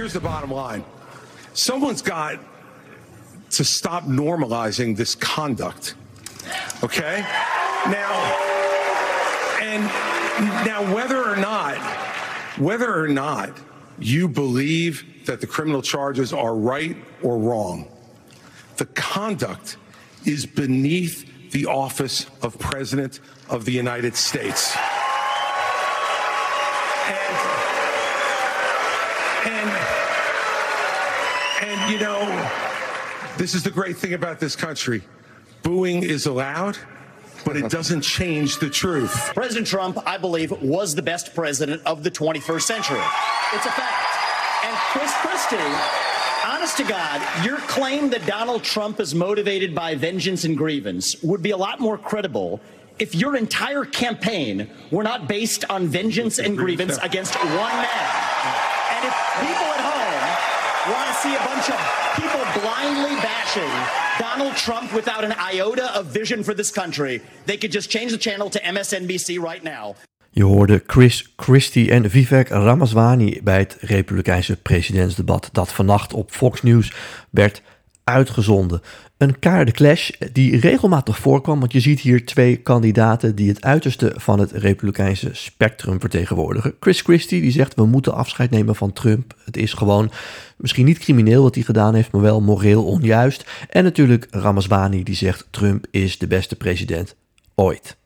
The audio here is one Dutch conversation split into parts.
here's the bottom line someone's got to stop normalizing this conduct. Okay? Now, and now whether or not, whether or not you believe that the criminal charges are right or wrong, the conduct is beneath the office of President of the United States. And, and, and you know, this is the great thing about this country. Booing is allowed, but it doesn't change the truth. President Trump, I believe, was the best president of the 21st century. It's a fact. And Chris Christie, honest to God, your claim that Donald Trump is motivated by vengeance and grievance would be a lot more credible if your entire campaign were not based on vengeance and grievance against one man. And if people want to see a bunch of people blindly bashing Donald Trump without an iota of vision for this country, they could just change the channel to MSNBC right now. Je hoorde Chris Christie en Vivek Ramaswamy bij het Republikeinse presidentsdebat dat vannacht op Fox News werd uitgezonden. Een keiharde clash die regelmatig voorkwam, want je ziet hier twee kandidaten die het uiterste van het republikeinse spectrum vertegenwoordigen. Chris Christie die zegt we moeten afscheid nemen van Trump. Het is gewoon misschien niet crimineel wat hij gedaan heeft, maar wel moreel onjuist. En natuurlijk Ramaswamy die zegt Trump is de beste president ooit.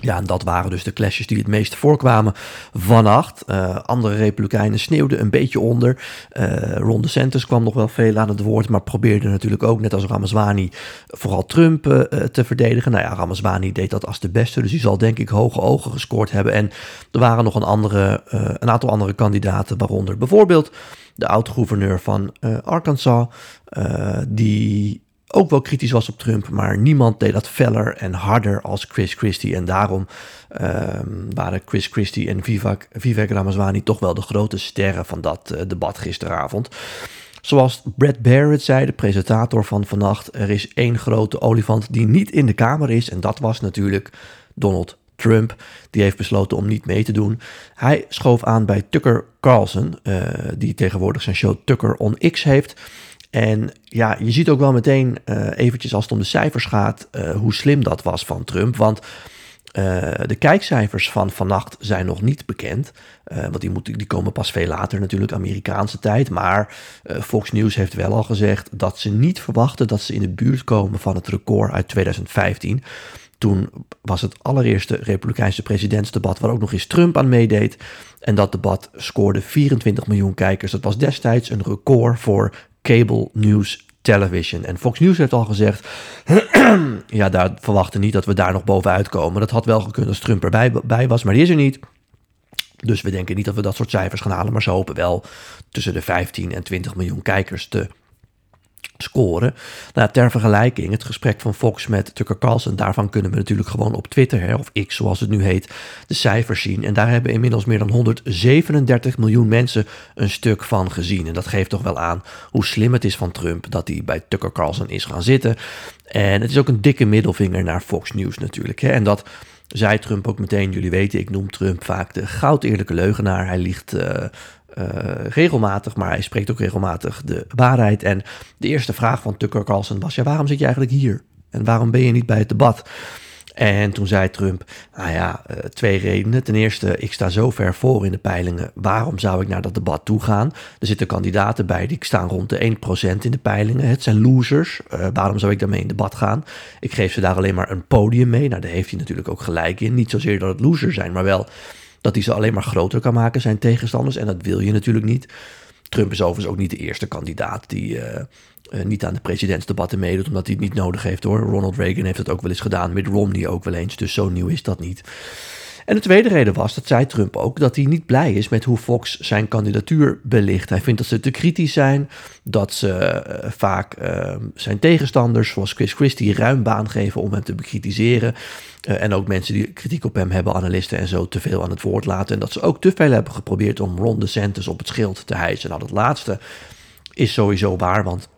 Ja, en dat waren dus de clashes die het meest voorkwamen vannacht. Uh, andere republikeinen sneeuwden een beetje onder. Uh, Ron DeSantis kwam nog wel veel aan het woord, maar probeerde natuurlijk ook, net als Ramaswamy, vooral Trump uh, te verdedigen. Nou ja, Ramaswamy deed dat als de beste, dus hij zal denk ik hoge ogen gescoord hebben. En er waren nog een, andere, een aantal andere kandidaten, waaronder bijvoorbeeld de oud-gouverneur van Arkansas, die ook wel kritisch was op Trump, maar niemand deed dat feller en harder als Chris Christie. En daarom uh, waren Chris Christie en Vivek, Vivek Ramaswamy toch wel de grote sterren van dat uh, debat gisteravond. Zoals Brad Barrett zei, de presentator van vannacht, er is één grote olifant die niet in de Kamer is. En dat was natuurlijk Donald Trump. Die heeft besloten om niet mee te doen. Hij schoof aan bij Tucker Carlson, uh, die tegenwoordig zijn show Tucker on X heeft. En ja, je ziet ook wel meteen uh, eventjes als het om de cijfers gaat, uh, hoe slim dat was van Trump. Want uh, de kijkcijfers van vannacht zijn nog niet bekend. want die, moet, die komen pas veel later natuurlijk, Amerikaanse tijd. Maar Fox News heeft wel al gezegd dat ze niet verwachten dat ze in de buurt komen van het record uit 2015. Toen was het allereerste Republikeinse presidentsdebat waar ook nog eens Trump aan meedeed. En dat debat scoorde 24 miljoen kijkers. Dat was destijds een record voor cable news television. En Fox News heeft al gezegd, ja, daar verwachten niet dat we daar nog bovenuit komen. Dat had wel gekund als Trump erbij bij was, maar die is er niet. Dus we denken niet dat we dat soort cijfers gaan halen, maar ze hopen wel tussen de 15 en 20 miljoen kijkers te scoren. Nou, ter vergelijking, het gesprek van Fox met Tucker Carlson, daarvan kunnen we natuurlijk gewoon op Twitter, hè, of X zoals het nu heet, de cijfers zien. En daar hebben inmiddels meer dan 137 miljoen mensen een stuk van gezien. En dat geeft toch wel aan hoe slim het is van Trump dat hij bij Tucker Carlson is gaan zitten. En het is ook een dikke middelvinger naar Fox News natuurlijk. Hè. En dat zei Trump ook meteen. Jullie weten, ik noem Trump vaak de goud eerlijke leugenaar. Hij liegt uh, regelmatig, maar hij spreekt ook regelmatig de waarheid. En de eerste vraag van Tucker Carlson was: ja, waarom zit je eigenlijk hier? En waarom ben je niet bij het debat? En toen zei Trump, nou ja, uh, twee redenen. Ten eerste, ik sta zo ver voor in de peilingen. Waarom zou ik naar dat debat toe gaan? Er zitten kandidaten bij die staan rond de 1% in de peilingen. Het zijn losers. Uh, waarom zou ik daarmee in debat gaan? Ik geef ze daar alleen maar een podium mee. Nou, daar heeft hij natuurlijk ook gelijk in. Niet zozeer dat het losers zijn, maar wel dat hij ze alleen maar groter kan maken, zijn tegenstanders. En dat wil je natuurlijk niet. Trump is overigens ook niet de eerste kandidaat die uh, uh, niet aan de presidentsdebatten meedoet, omdat hij het niet nodig heeft hoor. Ronald Reagan heeft dat ook wel eens gedaan, met Romney ook wel eens, dus zo nieuw is dat niet. En de tweede reden was, dat zei Trump ook, dat hij niet blij is met hoe Fox zijn kandidatuur belicht. Hij vindt dat ze te kritisch zijn, dat ze uh, vaak uh, zijn tegenstanders, zoals Chris Christie, ruim baan geven om hem te bekritiseren. Uh, en ook mensen die kritiek op hem hebben, analisten en zo, te veel aan het woord laten. En dat ze ook te veel hebben geprobeerd om Ron DeSantis op het schild te hijsen. Nou, dat laatste is sowieso waar, want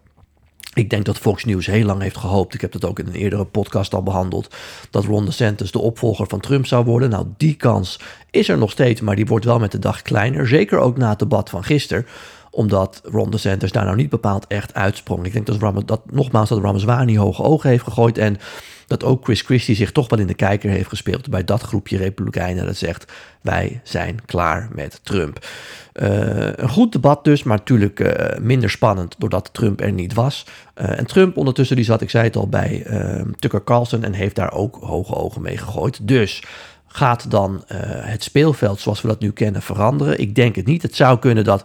Ik denk dat Fox News heel lang heeft gehoopt, ik heb dat ook in een eerdere podcast al behandeld, dat Ron DeSantis de opvolger van Trump zou worden. Nou, die kans is er nog steeds, maar die wordt wel met de dag kleiner. Zeker ook na het debat van gisteren omdat Ron DeSantis daar nou niet bepaald echt uitsprong. Ik denk dat, Ram, dat nogmaals dat Ramazwani hoge ogen heeft gegooid. En dat ook Chris Christie zich toch wel in de kijker heeft gespeeld bij dat groepje Republikeinen dat zegt: wij zijn klaar met Trump. Uh, een goed debat dus, maar natuurlijk uh, minder spannend doordat Trump er niet was. Uh, en Trump ondertussen, die zat, ik zei het al, bij Tucker Carlson en heeft daar ook hoge ogen mee gegooid. Dus gaat dan het speelveld zoals we dat nu kennen veranderen? Ik denk het niet. Het zou kunnen dat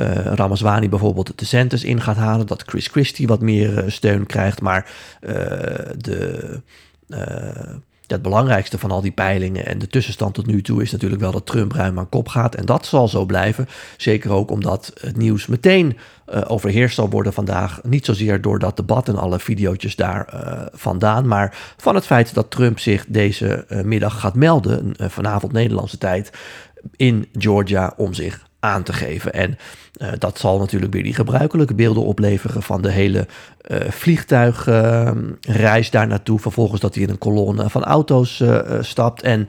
uh, Ramaswani bijvoorbeeld de centers in gaat halen. Dat Chris Christie wat meer uh, steun krijgt. Maar uh, de, het belangrijkste van al die peilingen en de tussenstand tot nu toe is natuurlijk wel dat Trump ruim aan kop gaat. En dat zal zo blijven. Zeker ook omdat het nieuws meteen overheerst zal worden vandaag. Niet zozeer door dat debat en alle video's daar vandaan. Maar van het feit dat Trump zich deze middag gaat melden, vanavond Nederlandse tijd, in Georgia om zich aan te geven. En uh, dat zal natuurlijk weer die gebruikelijke beelden opleveren van de hele uh, vliegtuigreis daar naartoe. Vervolgens dat hij in een kolonne van auto's uh, stapt en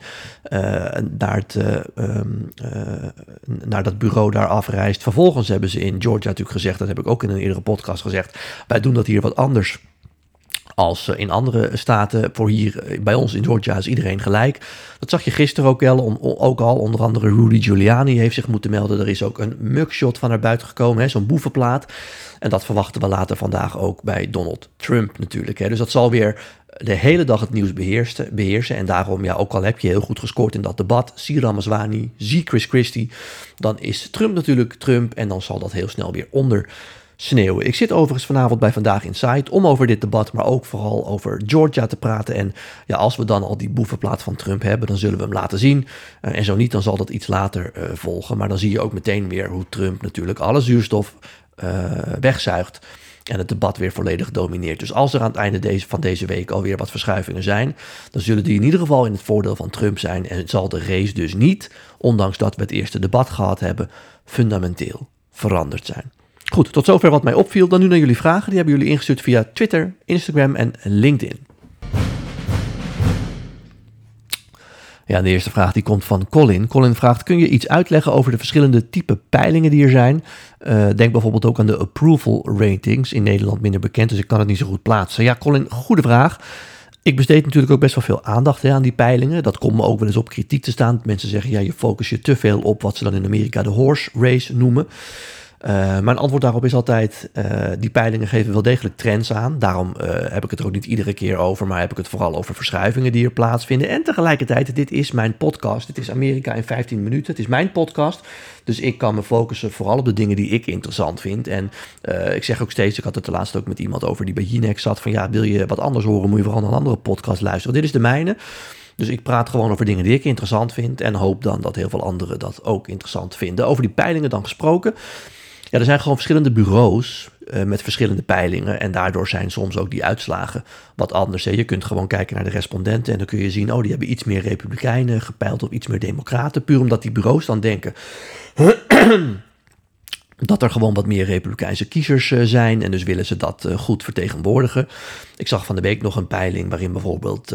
naar, het, um, naar dat bureau daar afreist. Vervolgens hebben ze in Georgia natuurlijk gezegd, dat heb ik ook in een eerdere podcast gezegd, wij doen dat hier wat anders als in andere staten. Voor hier eh, bij ons in Georgia is iedereen gelijk. Dat zag je gisteren ook al. Ook al onder andere Rudy Giuliani heeft zich moeten melden. Er is ook een mugshot van naar buiten gekomen, zo'n boevenplaat. En dat verwachten we later vandaag ook bij Donald Trump natuurlijk. Hè. Dus dat zal weer de hele dag het nieuws beheersen. En daarom, ja, ook al heb je heel goed gescoord in dat debat, zie Ramaswani, zie Chris Christie, dan is Trump natuurlijk Trump en dan zal dat heel snel weer onder Ik zit overigens vanavond bij Vandaag Inside om over dit debat, maar ook vooral over Georgia te praten. En ja, als we dan al die boevenplaat van Trump hebben, dan zullen we hem laten zien. Uh, en zo niet, dan zal dat iets later uh, volgen. Maar dan zie je ook meteen weer hoe Trump natuurlijk alle zuurstof uh, wegzuigt. En het debat weer volledig domineert. Dus als er aan het einde deze, van deze week alweer wat verschuivingen zijn, dan zullen die in ieder geval in het voordeel van Trump zijn. En zal de race dus niet, ondanks dat we het eerste debat gehad hebben, fundamenteel veranderd zijn. Goed, tot zover wat mij opviel. Dan nu naar jullie vragen. Die hebben jullie ingestuurd via Twitter, Instagram en LinkedIn. Ja, de eerste vraag die komt van Colin. Colin vraagt, kun je iets uitleggen over de verschillende type peilingen die er zijn? Uh, denk bijvoorbeeld ook aan de approval ratings, in Nederland minder bekend, dus ik kan het niet zo goed plaatsen. Ja, Colin, goede vraag. Ik besteed natuurlijk ook best wel veel aandacht aan die peilingen. Dat komt me ook wel eens op kritiek te staan. Mensen zeggen, ja, je focus je te veel op wat ze dan in Amerika de horse race noemen. Uh, mijn antwoord daarop is altijd, uh, die peilingen geven wel degelijk trends aan. Daarom uh, heb ik het er ook niet iedere keer over, maar heb ik het vooral over verschuivingen die er plaatsvinden. En tegelijkertijd, dit is mijn podcast. Dit is Amerika in 15 minuten. Het is mijn podcast. Dus ik kan me focussen vooral op de dingen die ik interessant vind. En ik zeg ook steeds, ik had het de laatst ook met iemand over die bij Jinex zat, van ja, wil je wat anders horen, moet je vooral naar een andere podcast luisteren. Dit is de mijne. Dus ik praat gewoon over dingen die ik interessant vind en hoop dan dat heel veel anderen dat ook interessant vinden. Over die peilingen dan gesproken. Ja, er zijn gewoon verschillende bureaus uh, met verschillende peilingen. En daardoor zijn soms ook die uitslagen wat anders. Je kunt gewoon kijken naar de respondenten en dan kun je zien, oh, die hebben iets meer republikeinen gepeild of iets meer democraten. Puur omdat die bureaus dan denken dat er gewoon wat meer republikeinse kiezers uh, zijn. En dus willen ze dat uh, goed vertegenwoordigen. Ik zag van de week nog een peiling waarin bijvoorbeeld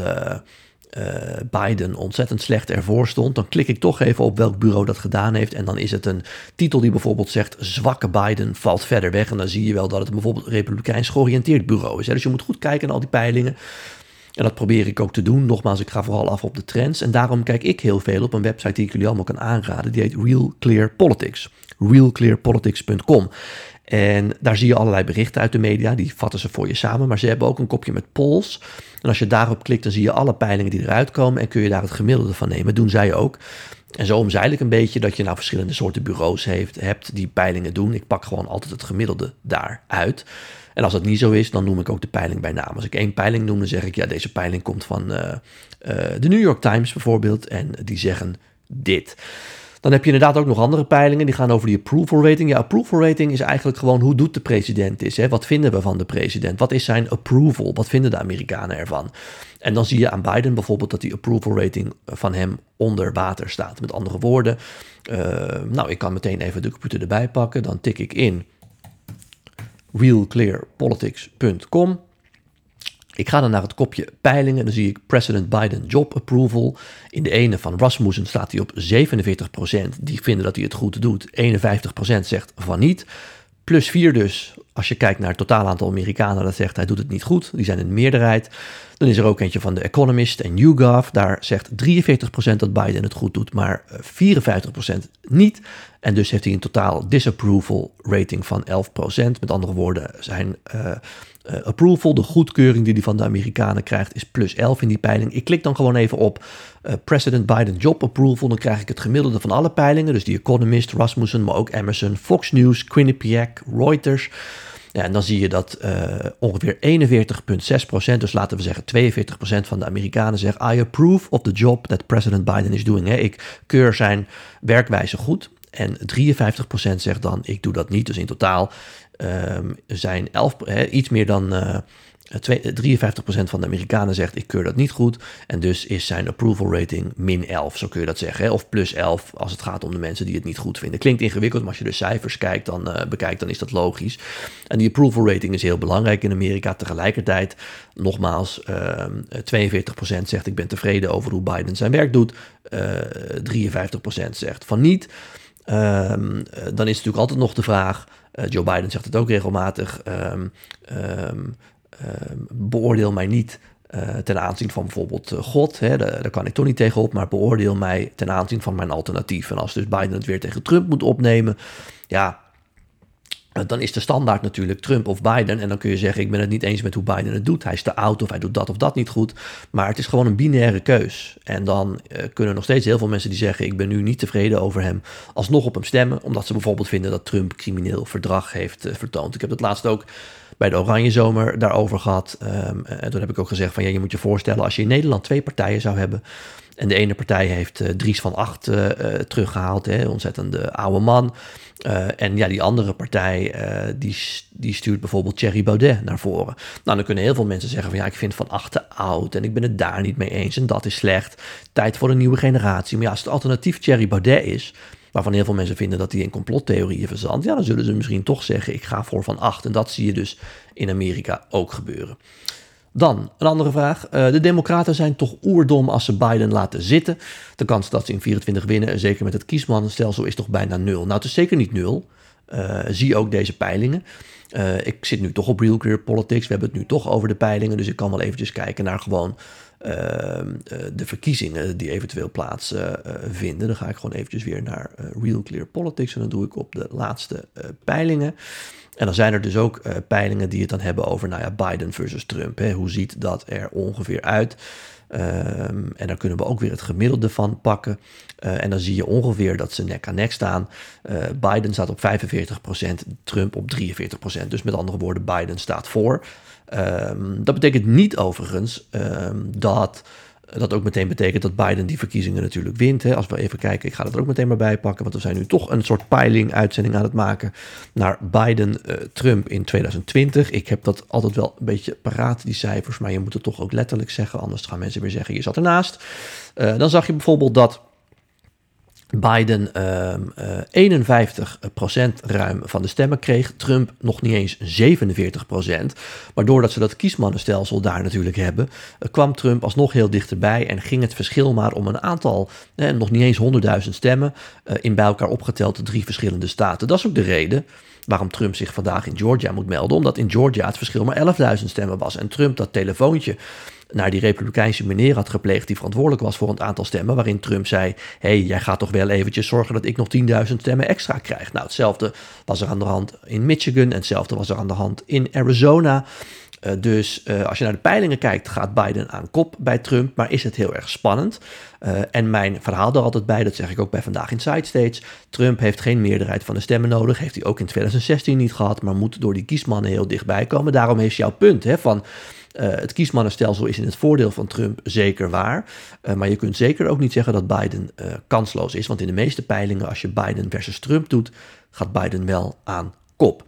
Biden ontzettend slecht ervoor stond, dan klik ik toch even op welk bureau dat gedaan heeft. En dan is het een titel die bijvoorbeeld zegt: Zwakke Biden valt verder weg. En dan zie je wel dat het een bijvoorbeeld republikeins georiënteerd bureau is. Hè. Dus je moet goed kijken naar al die peilingen. En dat probeer ik ook te doen. Nogmaals, ik ga vooral af op de trends. En daarom kijk ik heel veel op een website die ik jullie allemaal kan aanraden. Die heet Real Clear Politics. RealClearPolitics.com. En daar zie je allerlei berichten uit de media, die vatten ze voor je samen. Maar ze hebben ook een kopje met polls. En als je daarop klikt, dan zie je alle peilingen die eruit komen en kun je daar het gemiddelde van nemen. Doen zij ook. En zo omzeil ik een beetje dat je nou verschillende soorten bureaus hebt die peilingen doen. Ik pak gewoon altijd het gemiddelde daaruit. En als dat niet zo is, dan noem ik ook de peiling bij naam. Als ik één peiling noem, dan zeg ik ja, deze peiling komt van uh, uh, de New York Times bijvoorbeeld. En die zeggen dit. Dan heb je inderdaad ook nog andere peilingen die gaan over die approval rating. Ja, approval rating is eigenlijk gewoon hoe doet de president is. Hè? Wat vinden we van de president? Wat is zijn approval? Wat vinden de Amerikanen ervan? En dan zie je aan Biden bijvoorbeeld dat die approval rating van hem onder water staat. Met andere woorden, uh, nou ik kan meteen even de computer erbij pakken. Dan tik ik in realclearpolitics.com. Ik ga dan naar het kopje peilingen. Dan zie ik President Biden job approval. In de ene van Rasmussen staat hij op 47%. Die vinden dat hij het goed doet. 51% zegt van niet. Plus 4 dus, als je kijkt naar het totaal aantal Amerikanen dat zegt hij doet het niet goed. Die zijn in de meerderheid. Dan is er ook eentje van The Economist en YouGov. Daar zegt 43% dat Biden het goed doet, maar 54% niet. En dus heeft hij een totaal disapproval rating van 11%. Met andere woorden, zijn uh, uh, approval, de goedkeuring die hij van de Amerikanen krijgt, is plus 11 in die peiling. Ik klik dan gewoon even op President Biden job approval. Dan krijg ik het gemiddelde van alle peilingen. Dus The Economist, Rasmussen, maar ook Emerson, Fox News, Quinnipiac, Reuters. Ja, en dan zie je dat uh, ongeveer 41,6%, dus laten we zeggen 42% van de Amerikanen zegt: I approve of the job that President Biden is doing. Hè. Ik keur zijn werkwijze goed. En 53% zegt dan: ik doe dat niet. Dus in totaal um, zijn 11, hè, iets meer dan. Uh, 53% van de Amerikanen zegt ik keur dat niet goed. En dus is zijn approval rating min 11, zo kun je dat zeggen. Of plus 11 als het gaat om de mensen die het niet goed vinden. Klinkt ingewikkeld, maar als je de cijfers kijkt, dan, uh, bekijkt, dan is dat logisch. En die approval rating is heel belangrijk in Amerika. Tegelijkertijd, nogmaals, uh, 42% zegt ik ben tevreden over hoe Biden zijn werk doet. Uh, 53% zegt van niet. Um, dan is natuurlijk altijd nog de vraag, Joe Biden zegt het ook regelmatig, um, um, beoordeel mij niet uh, ten aanzien van bijvoorbeeld God, hè, daar, daar, kan ik toch niet tegenop, maar beoordeel mij ten aanzien van mijn alternatief. En als dus Biden het weer tegen Trump moet opnemen, ja, dan is de standaard natuurlijk Trump of Biden. En dan kun je zeggen, ik ben het niet eens met hoe Biden het doet. Hij is te oud of hij doet dat of dat niet goed. Maar het is gewoon een binaire keus. En dan uh, kunnen nog steeds heel veel mensen die zeggen, ik ben nu niet tevreden over hem, alsnog op hem stemmen. Omdat ze bijvoorbeeld vinden dat Trump crimineel verdrag heeft uh, vertoond. Ik heb het laatst ook bij de Oranje Zomer daarover gehad. En toen heb ik ook gezegd van, ja, je moet je voorstellen, als je in Nederland twee partijen zou hebben... En de ene partij heeft uh, Dries van Acht uh, uh, teruggehaald, hè, ontzettende oude man. en ja, die andere partij die, die stuurt bijvoorbeeld Thierry Baudet naar voren. Nou, dan kunnen heel veel mensen zeggen van ja, ik vind Van Acht te oud en ik ben het daar niet mee eens en dat is slecht. Tijd voor een nieuwe generatie. Maar ja, als het alternatief Thierry Baudet is, waarvan heel veel mensen vinden dat hij in complottheorieën verzandt, ja, dan zullen ze misschien toch zeggen ik ga voor Van Acht. En dat zie je dus in Amerika ook gebeuren. Dan een andere vraag. Uh, de Democraten zijn toch oerdom als ze Biden laten zitten. De kans dat ze in 24 winnen, zeker met het kiesmannenstelsel, is toch bijna nul. Nou, het is zeker niet nul. Uh, zie ook deze peilingen. Uh, ik zit nu toch op Real Clear Politics. We hebben het nu toch over de peilingen. Dus ik kan wel eventjes kijken naar gewoon de verkiezingen die eventueel plaatsvinden. dan ga ik gewoon eventjes weer naar Real Clear Politics. En dan doe ik op de laatste peilingen. En dan zijn er dus ook peilingen die het dan hebben over nou ja, Biden versus Trump. Hè. Hoe ziet dat er ongeveer uit? Um, en daar kunnen we ook weer het gemiddelde van pakken. En dan zie je ongeveer dat ze nek aan nek staan. Biden staat op 45%, Trump op 43%. Dus met andere woorden, Biden staat voor. Um, dat betekent niet overigens um, dat dat ook meteen betekent dat Biden die verkiezingen natuurlijk wint. Hè. Als we even kijken, ik ga dat er ook meteen maar bij pakken, want we zijn nu toch een soort peiling-uitzending aan het maken naar Biden-Trump uh, in 2020. Ik heb dat altijd wel een beetje paraat, die cijfers, maar je moet het toch ook letterlijk zeggen, anders gaan mensen weer zeggen, je zat ernaast. Uh, dan zag je bijvoorbeeld dat Biden uh, uh, 51% ruim van de stemmen kreeg. Trump nog niet eens 47%. Maar doordat ze dat kiesmannenstelsel daar natuurlijk hebben, uh, kwam Trump alsnog heel dichterbij en ging het verschil maar om een aantal, eh, nog niet eens 100.000 stemmen, uh, in bij elkaar opgeteld drie verschillende staten. Dat is ook de reden waarom Trump zich vandaag in Georgia moet melden, omdat in Georgia het verschil maar 11.000 stemmen was. En Trump dat telefoontje naar die republikeinse meneer had gepleegd die verantwoordelijk was voor een aantal stemmen, waarin Trump zei, hey, jij gaat toch wel eventjes zorgen dat ik nog 10.000 stemmen extra krijg. Nou, hetzelfde was er aan de hand in Michigan en hetzelfde was er aan de hand in Arizona. Uh, dus uh, als je naar de peilingen kijkt, gaat Biden aan kop bij Trump, maar is het heel erg spannend. Uh, en mijn verhaal er altijd bij, dat zeg ik ook bij Vandaag in Side States. Trump heeft geen meerderheid van de stemmen nodig, heeft hij ook in 2016 niet gehad, maar moet door die kiesmannen heel dichtbij komen. Daarom heeft jouw punt hè, van uh, het kiesmannenstelsel is in het voordeel van Trump zeker waar. Uh, maar je kunt zeker ook niet zeggen dat Biden uh, kansloos is. Want in de meeste peilingen, als je Biden versus Trump doet, gaat Biden wel aan kop.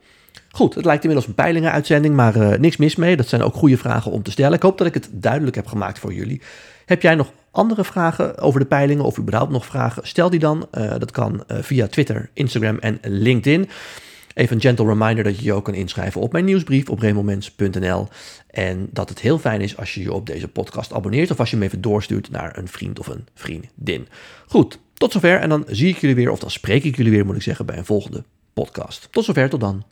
Goed, het lijkt inmiddels een peilingenuitzending, maar niks mis mee. Dat zijn ook goede vragen om te stellen. Ik hoop dat ik het duidelijk heb gemaakt voor jullie. Heb jij nog andere vragen over de peilingen of überhaupt nog vragen? Stel die dan. dat kan via Twitter, Instagram en LinkedIn. Even een gentle reminder dat je je ook kan inschrijven op mijn nieuwsbrief op remomens.nl. En dat het heel fijn is als je je op deze podcast abonneert of als je hem even doorstuurt naar een vriend of een vriendin. Goed, tot zover en dan zie ik jullie weer, of dan spreek ik jullie weer moet ik zeggen, bij een volgende podcast. Tot zover, tot dan.